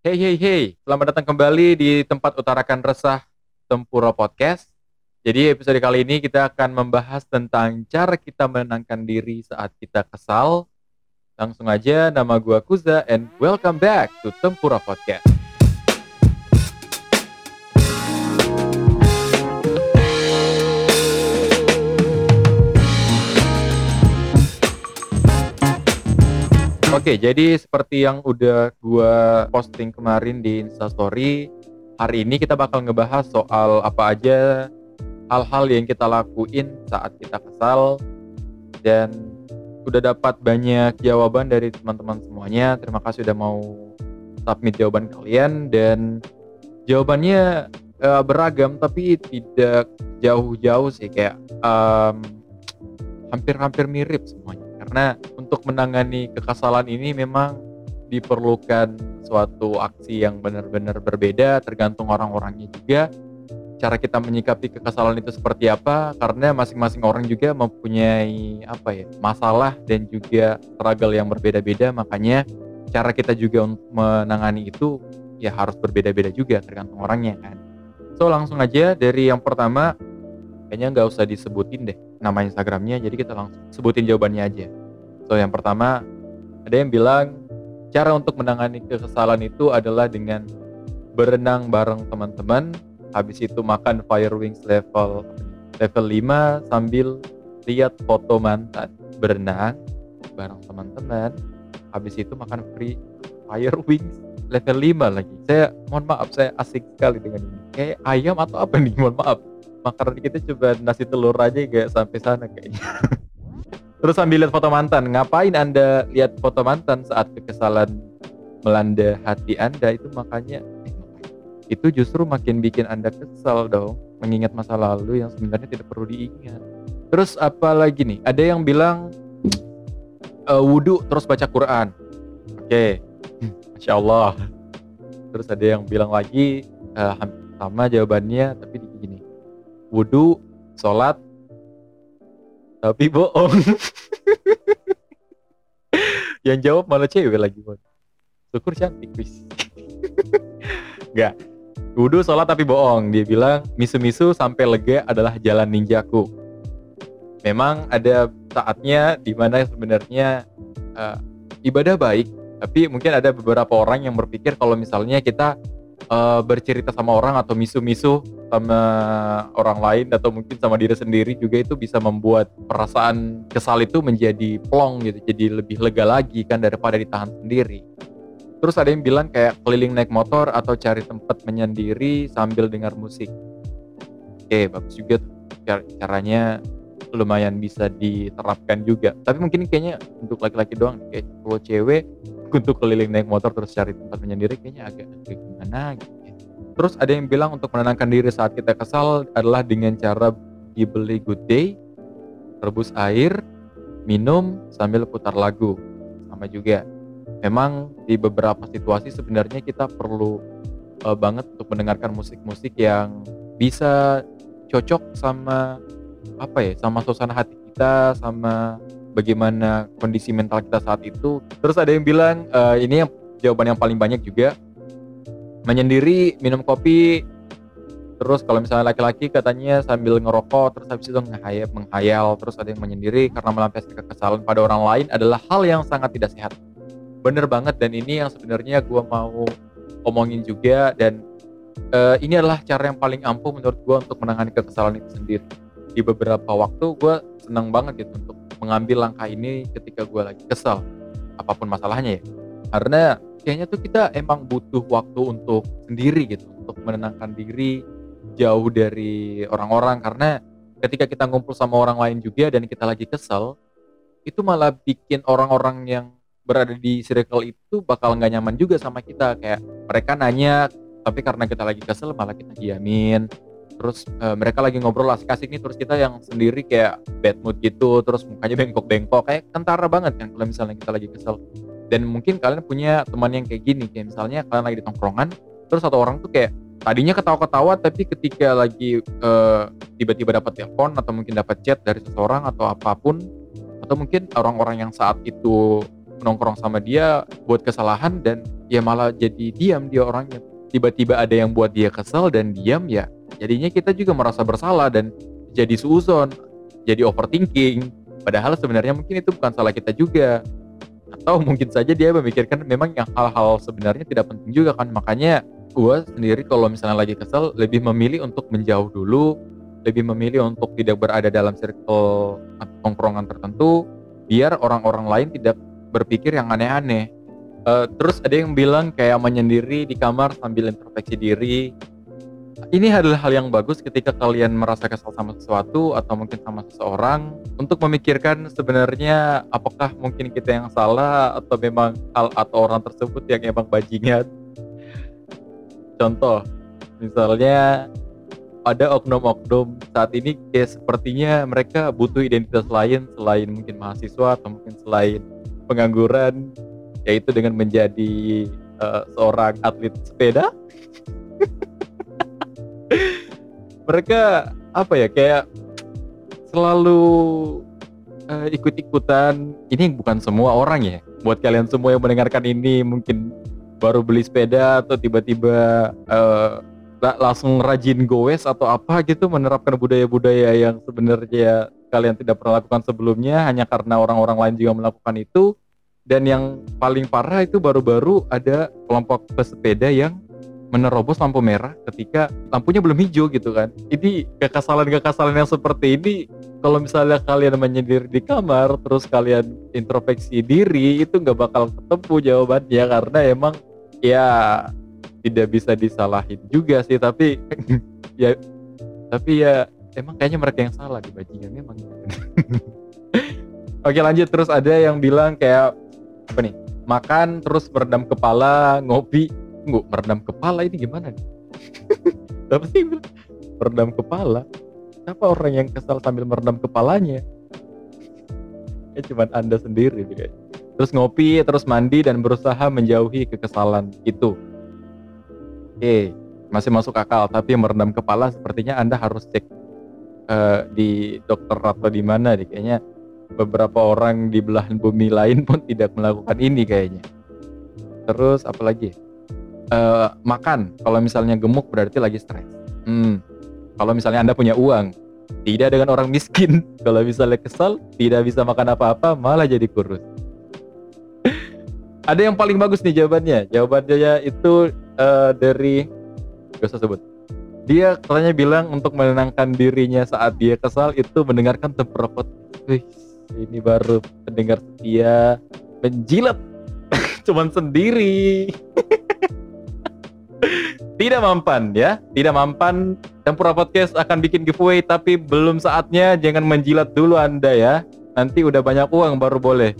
Hey hey hey, selamat datang kembali di tempat utarakan resah Tempura Podcast. Jadi episode kali ini kita akan membahas tentang cara kita menenangkan diri saat kita kesal. Langsung aja nama gua Kuza and welcome back to Tempura Podcast. Oke, jadi seperti yang udah gua posting kemarin di Instastory, hari ini kita bakal ngebahas soal apa aja hal-hal yang kita lakuin saat kita kesal. Dan udah dapat banyak jawaban dari teman-teman semuanya. Terima kasih udah mau submit jawaban kalian. Dan jawabannya uh, beragam tapi tidak jauh-jauh sih. Kayak um, hampir-hampir mirip semuanya karena untuk menangani kekesalan ini memang diperlukan suatu aksi yang benar-benar berbeda tergantung orang-orangnya juga. Cara kita menyikapi kekesalan itu seperti apa karena masing-masing orang juga mempunyai apa ya masalah dan juga struggle yang berbeda-beda. Makanya cara kita juga menangani itu ya harus berbeda-beda juga tergantung orangnya kan. So langsung aja dari yang pertama kayaknya nggak usah disebutin deh nama Instagramnya jadi kita langsung sebutin jawabannya aja. So yang pertama ada yang bilang cara untuk menangani kekesalan itu adalah dengan berenang bareng teman-teman habis itu makan fire wings level level 5 sambil lihat foto mantan berenang bareng teman-teman habis itu makan free fire wings level 5 lagi. Saya mohon maaf saya asik sekali dengan ini. Kayak ayam atau apa nih? Mohon maaf makanan kita coba nasi telur aja gak sampai sana kayaknya Terus sambil lihat foto mantan, ngapain Anda lihat foto mantan saat kekesalan melanda hati Anda itu makanya eh, itu justru makin bikin Anda kesal dong, mengingat masa lalu yang sebenarnya tidak perlu diingat. Terus apa lagi nih? Ada yang bilang uh, wudhu terus baca Quran. Oke, okay. masya Allah. Terus ada yang bilang lagi uh, sama jawabannya tapi begini, wudhu, sholat, tapi bohong. Yang jawab malah cewek lagi bang. Syukur cantik bis nggak. Wudhu sholat tapi bohong. Dia bilang misu-misu sampai lega adalah jalan ninjaku. Memang ada saatnya di mana sebenarnya uh, ibadah baik tapi mungkin ada beberapa orang yang berpikir kalau misalnya kita uh, bercerita sama orang atau misu-misu sama orang lain atau mungkin sama diri sendiri juga itu bisa membuat perasaan kesal itu menjadi plong gitu jadi lebih lega lagi kan daripada ditahan sendiri. Terus ada yang bilang kayak keliling naik motor atau cari tempat menyendiri sambil dengar musik. Oke bagus juga caranya. Lumayan bisa diterapkan juga. Tapi mungkin kayaknya untuk laki-laki doang kayak kalau cewek untuk keliling naik motor terus cari tempat menyendiri kayaknya agak, gimana gitu Terus ada yang bilang untuk menenangkan diri saat kita kesal adalah dengan cara dibeli good day, rebus air, minum sambil putar lagu. Sama juga. Memang di beberapa situasi sebenarnya kita perlu uh, banget untuk mendengarkan musik-musik yang bisa cocok sama apa ya, sama suasana hati kita, sama bagaimana kondisi mental kita saat itu. Terus ada yang bilang uh, ini yang jawaban yang paling banyak juga menyendiri minum kopi. Terus kalau misalnya laki-laki katanya sambil ngerokok terus habis itu menghayal, menghayal terus ada yang menyendiri karena melampiaskan kekesalan pada orang lain adalah hal yang sangat tidak sehat. Bener banget dan ini yang sebenarnya gue mau omongin juga dan uh, ini adalah cara yang paling ampuh menurut gue untuk menangani kekesalan itu sendiri. Di beberapa waktu gue senang banget gitu untuk mengambil langkah ini ketika gue lagi kesal apa pun masalahnya ya. Karena kayaknya tuh kita emang butuh waktu untuk sendiri gitu untuk menenangkan diri jauh dari orang-orang. Karena ketika kita ngumpul sama orang lain juga dan kita lagi kesel itu malah bikin orang-orang yang berada di circle itu bakal nggak nyaman juga sama kita. Kayak mereka nanya tapi karena kita lagi kesel malah kita diamin terus e, mereka lagi ngobrol asik-asik nih terus kita yang sendiri kayak bad mood gitu terus mukanya bengkok-bengkok kayak kentara banget kan kalau misalnya kita lagi kesel. Dan mungkin kalian punya teman yang kayak gini kayak misalnya kalian lagi di tongkrongan terus satu orang tuh kayak tadinya ketawa-ketawa tapi ketika lagi uh, tiba-tiba dapat telepon atau mungkin dapat chat dari seseorang atau apa pun atau mungkin orang-orang yang saat itu nongkrong sama dia buat kesalahan dan ya malah jadi diam dia orangnya. Tiba-tiba ada yang buat dia kesel dan diam ya jadinya kita juga merasa bersalah dan jadi suuzon jadi overthinking. Padahal sebenarnya mungkin itu bukan salah kita juga. Atau mungkin saja dia memikirkan memang yang hal-hal sebenarnya tidak penting juga kan. Makanya gue sendiri kalau misalnya lagi kesel lebih memilih untuk menjauh dulu lebih memilih untuk tidak berada dalam circle tongkrongan tertentu biar orang-orang lain tidak berpikir yang aneh-aneh. Uh, terus ada yang bilang kayak menyendiri di kamar sambil introspeksi diri ini adalah hal yang bagus ketika kalian merasa kesal sama sesuatu atau mungkin sama seseorang untuk memikirkan sebenarnya apakah mungkin kita yang salah atau memang hal atau orang tersebut yang emang bajingan. Contoh, misalnya ada oknum-oknum saat ini kayak sepertinya mereka butuh identitas lain selain mungkin mahasiswa atau mungkin selain pengangguran yaitu dengan menjadi uh, seorang atlet sepeda mereka apa ya kayak selalu uh, ikut-ikutan. Ini bukan semua orang ya. Buat kalian semua yang mendengarkan ini mungkin baru beli sepeda atau tiba-tiba uh, langsung rajin goes atau apa gitu menerapkan budaya-budaya yang sebenarnya kalian tidak pernah lakukan sebelumnya hanya karena orang-orang lain juga melakukan itu. Dan yang paling parah itu baru-baru ada kelompok pesepeda yang menerobos lampu merah ketika lampunya belum hijau gitu kan. Ini kekesalan-kekesalan yang seperti ini kalau misalnya kalian menyendiri di kamar terus kalian introspeksi diri itu nggak bakal ketemu jawabannya karena emang ya tidak bisa disalahin juga sih tapi ya tapi ya emang kayaknya mereka yang salah di bajingan memang Oke lanjut. Terus ada yang bilang kayak apa nih makan terus meredam kepala ngopi Tunggu, meredam kepala ini gimana nih? Apa sih meredam kepala? Siapa orang yang kesal sambil meredam kepalanya? Ya cuma Anda sendiri kayak. Terus ngopi, terus mandi dan berusaha menjauhi kekesalan itu. Oke, masih masuk akal, tapi meredam kepala sepertinya Anda harus cek uh, di dokter atau di mana nih kayaknya beberapa orang di belahan bumi lain pun tidak melakukan ini kayaknya. Terus apa lagi? Uh, makan. Kalau misalnya gemuk berarti lagi stres. Hmm. Kalau misalnya Anda punya uang, tidak dengan orang miskin. Kalau misalnya kesal, tidak bisa makan apa-apa, malah jadi kurus. Ada yang paling bagus nih jawabannya. Jawabannya itu uh, dari gak usah sebut. Dia katanya bilang untuk menenangkan dirinya saat dia kesal itu mendengarkan temperopot. Wih, ini baru pendengar setia menjilat cuman sendiri. tidak mampan ya. Tidak mampan. Tempura Podcast akan bikin giveaway tapi belum saatnya. Jangan menjilat dulu anda ya. Nanti udah banyak uang baru boleh.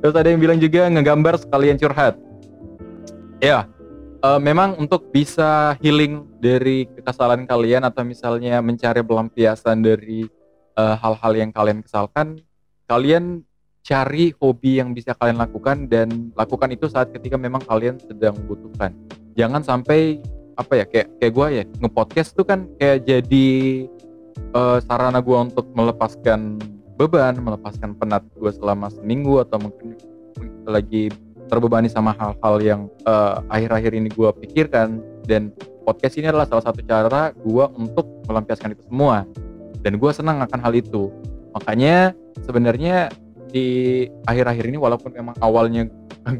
Terus ada yang bilang juga ngegambar sekalian curhat. Ya uh, memang untuk bisa healing dari kekesalan kalian atau misalnya mencari pelampiasan dari eh, hal-hal uh, yang kalian kesalkan kalian cari hobi yang bisa kalian lakukan dan lakukan itu saat ketika memang kalian sedang membutuhkan jangan sampai apa ya kayak kayak gue ya ngepodcast tuh kan kayak jadi uh, sarana gue untuk melepaskan beban melepaskan penat gue selama seminggu atau mungkin lagi terbebani sama hal-hal yang eh, akhir-akhir uh, ini gue pikirkan. Dan podcast ini adalah salah satu cara gue untuk melampiaskan itu semua. Dan gue senang akan hal itu. Makanya sebenarnya di akhir-akhir ini walaupun memang awalnya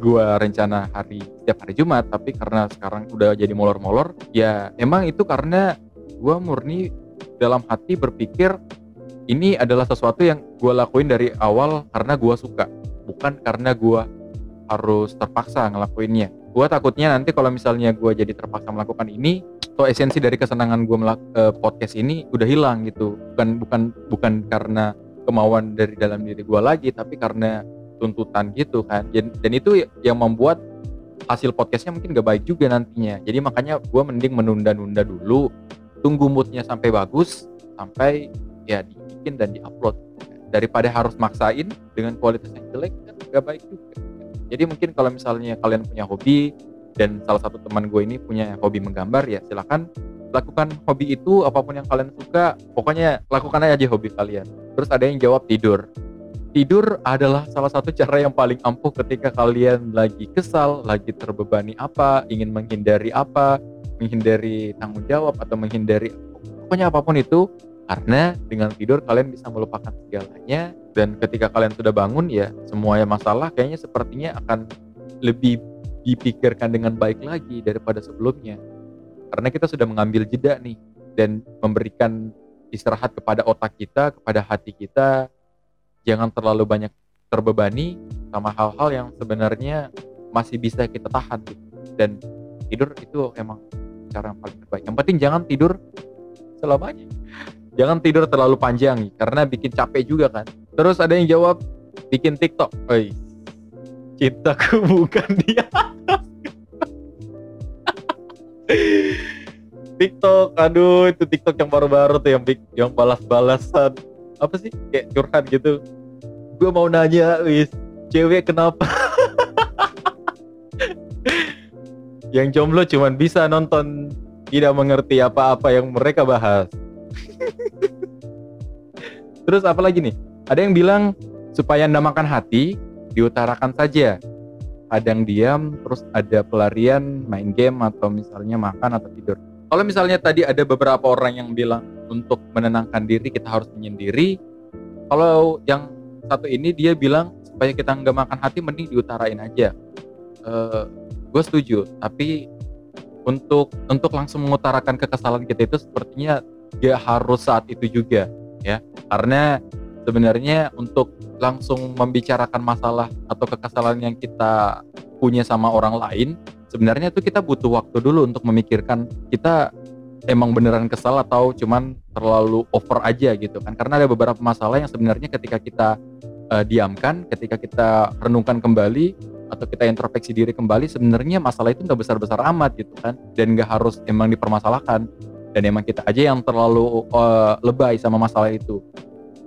gue rencana hari setiap hari Jumat tapi karena sekarang udah jadi molor-molor ya emang itu karena gue murni dalam hati berpikir ini adalah sesuatu yang gue lakuin dari awal karena gue suka bukan karena gue harus terpaksa ngelakuinnya. Gue takutnya nanti kalau misalnya gue jadi terpaksa melakukan ini atau esensi dari kesenangan gue melak uh, podcast ini udah hilang gitu. Bukan bukan bukan karena kemauan dari dalam diri gue lagi tapi karena tuntutan gitu kan. Dan, dan itu yang membuat hasil podcastnya mungkin gak baik juga nantinya. Jadi makanya gue mending menunda-nunda dulu tunggu moodnya sampai bagus sampai ya dibikin dan diupload. Daripada harus maksain dengan kualitas yang jelek kan gak baik juga. Jadi mungkin kalau misalnya kalian punya hobi dan salah satu teman gue ini punya hobi menggambar ya silahkan lakukan hobi itu apa pun yang kalian suka pokoknya lakukan aja hobi kalian. Terus ada yang jawab tidur. Tidur adalah salah satu cara yang paling ampuh ketika kalian lagi kesal, lagi terbebani apa, ingin menghindari apa, menghindari tanggung jawab atau menghindari pokoknya apa pun itu karena dengan tidur kalian bisa melupakan segalanya dan ketika kalian sudah bangun ya semua masalah kayaknya sepertinya akan lebih dipikirkan dengan baik lagi daripada sebelumnya karena kita sudah mengambil jeda nih dan memberikan istirahat kepada otak kita, kepada hati kita. Jangan terlalu banyak terbebani sama hal-hal yang sebenarnya masih bisa kita tahan gitu. dan tidur itu emang cara yang paling terbaik. Yang penting jangan tidur selamanya. Jangan tidur terlalu panjang karena bikin capek juga kan. Terus ada yang jawab bikin TikTok. Oi, cintaku bukan dia TikTok aduh itu TikTok yang baru-baru tuh yang yang balas-balasan. Apa sih? Kayak curhat gitu. Gue mau nanya wis cewek kenapa? Yang jomblo cuman bisa nonton tidak mengerti apa-apa yang mereka bahas. Terus apa lagi nih? Ada yang bilang supaya makan hati diutarakan saja kadang diam terus ada pelarian main game atau misalnya makan atau tidur. Kalau misalnya tadi ada beberapa orang yang bilang untuk menenangkan diri kita harus menyendiri kalau yang satu ini dia bilang supaya kita nggak makan hati mending diutarain aja. Uh, eh, gue setuju tapi untuk untuk langsung mengutarakan kekesalan kita itu sepertinya gak harus saat itu juga ya. Karena sebenarnya untuk langsung membicarakan masalah atau kekesalan yang kita punya sama orang lain sebenarnya itu kita butuh waktu dulu untuk memikirkan kita emang beneran kesal atau cuman terlalu over aja gitu kan. Karena ada beberapa masalah yang sebenarnya ketika kita uh, diamkan ketika kita renungkan kembali atau kita introspeksi diri kembali sebenarnya masalah itu nggak besar-besar amat gitu kan. Dan nggak harus emang dipermasalahkan. Dan emang kita aja yang terlalu uh, lebay sama masalah itu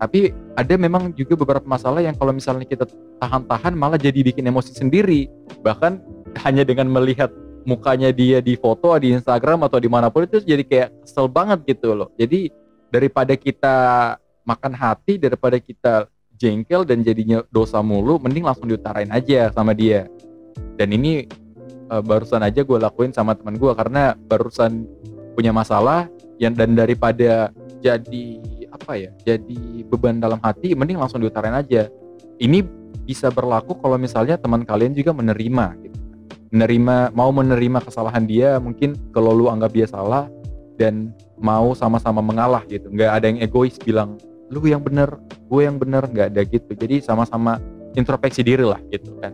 tapi ada memang juga beberapa masalah yang kalau misalnya kita tahan-tahan malah jadi bikin emosi sendiri. Bahkan hanya dengan melihat mukanya dia di foto di Instagram atau di mana pun itu jadi kayak kesel banget gitu loh. Jadi daripada kita makan hati daripada kita jengkel dan jadinya dosa mulu mending langsung diutarain aja sama dia. Dan ini uh, barusan aja gue lakuin sama teman gue karena barusan punya masalah yang dan daripada jadi apa ya jadi beban dalam hati mending langsung diutarain aja. Ini bisa berlaku kalau misalnya teman kalian juga menerima gitu. Menerima mau menerima kesalahan dia mungkin kalau lu anggap dia salah dan mau sama-sama mengalah gitu. Nggak ada yang egois bilang lu yang bener gue yang bener nggak ada gitu. Jadi sama-sama introspeksi diri lah gitu kan.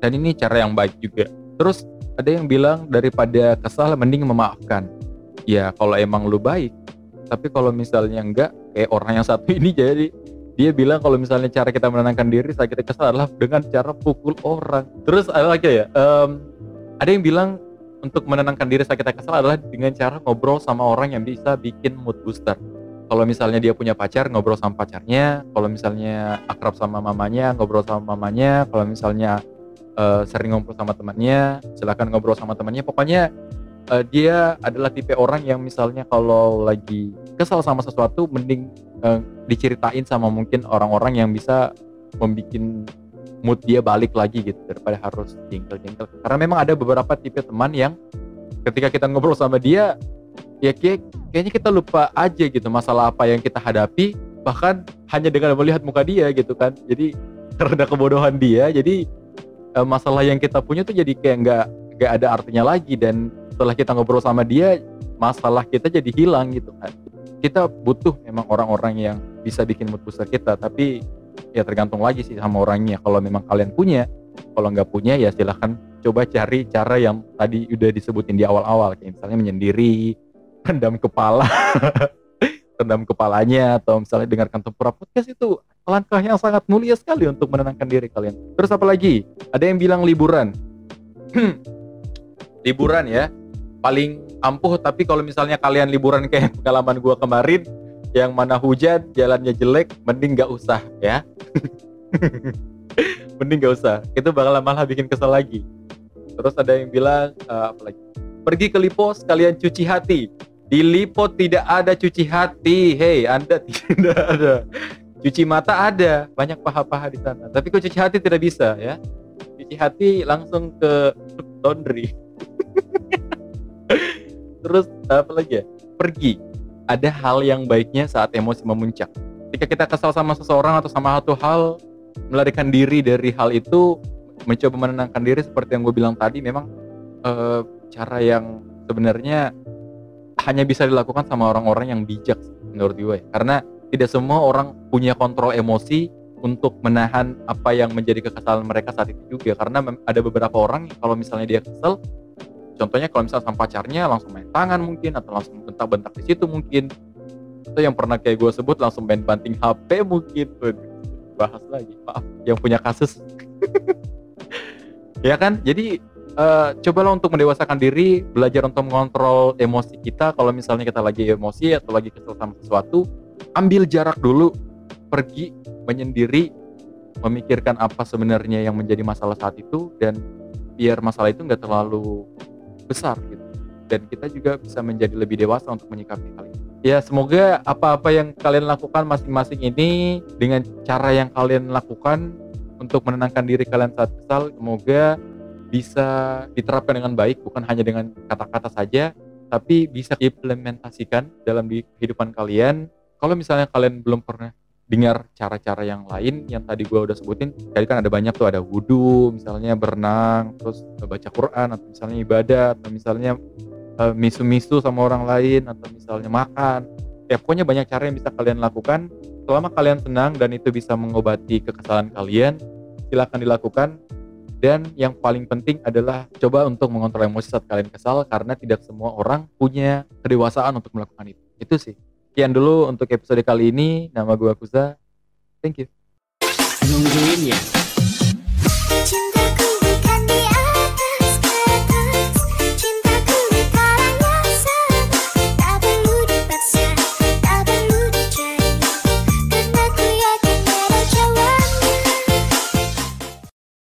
Dan ini cara yang baik juga. Terus ada yang bilang daripada kesal mending memaafkan. Ya kalau emang lu baik tapi kalau misalnya enggak kayak orang yang satu ini jadi dia bilang kalau misalnya cara kita menenangkan diri saat kita kesal adalah dengan cara pukul orang. Terus ada lagi ya um, ada yang bilang untuk menenangkan diri saat kita kesal adalah dengan cara ngobrol sama orang yang bisa bikin mood booster. Kalau misalnya dia punya pacar ngobrol sama pacarnya. Kalau misalnya akrab sama mamanya ngobrol sama mamanya. Kalau misalnya uh, sering ngobrol sama temannya silahkan ngobrol sama temannya. Pokoknya uh, dia adalah tipe orang yang misalnya kalau lagi kesal sama sesuatu mending uh, diceritain sama mungkin orang-orang yang bisa membuat mood dia balik lagi gitu daripada harus jengkel-jengkel. Karena memang ada beberapa tipe teman yang ketika kita ngobrol sama dia ya kayak, kayaknya kita lupa aja gitu masalah apa yang kita hadapi bahkan hanya dengan melihat muka dia gitu kan. Jadi karena kebodohan dia jadi uh, masalah yang kita punya tuh jadi kayak nggak nggak ada artinya lagi dan setelah kita ngobrol sama dia masalah kita jadi hilang gitu kan. Kita butuh memang orang-orang yang bisa bikin mood booster kita tapi ya tergantung lagi sih sama orangnya. Kalau memang kalian punya kalau nggak punya ya silahkan coba cari cara yang tadi udah disebutin di awal-awal. Kayak misalnya menyendiri rendam kepala rendam kepalanya atau misalnya dengarkan tempura podcast itu. Langkah yang sangat mulia sekali untuk menenangkan diri kalian. Terus apa lagi? Ada yang bilang liburan. Liburan ya paling ampuh. Tapi kalau misalnya kalian liburan kayak pengalaman gua kemarin yang mana hujan jalannya jelek mending nggak usah ya. Mending nggak usah. Itu bakal malah bikin kesel lagi. Terus ada yang bilang uh, apa pergi ke Lipo sekalian cuci hati. Di Lipo tidak ada cuci hati. Hei anda tidak ada. Cuci mata ada. Banyak paha-paha di sana. Tapi kok cuci hati tidak bisa ya? Cuci hati langsung ke laundry terus apa lagi ya? Pergi. Ada hal yang baiknya saat emosi memuncak. Ketika kita kesal sama seseorang atau sama satu hal melarikan diri dari hal itu mencoba menenangkan diri seperti yang gue bilang tadi memang uh, cara yang sebenarnya hanya bisa dilakukan sama orang-orang yang bijak menurut gue karena tidak semua orang punya kontrol emosi untuk menahan apa yang menjadi kekesalan mereka saat itu juga. Karena ada beberapa orang kalau misalnya dia kesel contohnya kalau misalnya sama pacarnya langsung main tangan mungkin atau langsung bentak-bentak di situ mungkin. Itu yang pernah kayak gue sebut langsung main banting HP mungkin. Bahas lagi maaf yang punya kasus. Ya kan? Jadi uh, cobalah untuk mendewasakan diri belajar untuk mengontrol emosi kita. Kalau misalnya kita lagi emosi atau lagi kesel sama sesuatu ambil jarak dulu. Pergi menyendiri memikirkan apa sebenarnya yang menjadi masalah saat itu dan biar masalah itu nggak terlalu besar gitu. Dan kita juga bisa menjadi lebih dewasa untuk menyikapi hal ini. Ya semoga apa-apa yang kalian lakukan masing-masing ini dengan cara yang kalian lakukan untuk menenangkan diri kalian saat kesal semoga bisa diterapkan dengan baik bukan hanya dengan kata-kata saja tapi bisa diimplementasikan dalam kehidupan kalian. Kalau misalnya kalian belum pernah dengar cara-cara yang lain yang tadi gue udah sebutin tadi kan ada banyak tuh ada wudhu misalnya berenang terus baca Quran atau misalnya ibadah atau misalnya uh, misu-misu sama orang lain atau misalnya makan ya pokoknya banyak cara yang bisa kalian lakukan selama kalian senang dan itu bisa mengobati kekesalan kalian silahkan dilakukan dan yang paling penting adalah coba untuk mengontrol emosi saat kalian kesal karena tidak semua orang punya kedewasaan untuk melakukan itu. Itu sih. Sekian dulu untuk episode kali ini. Nama gue Kuza. Thank you. Nungguin ya.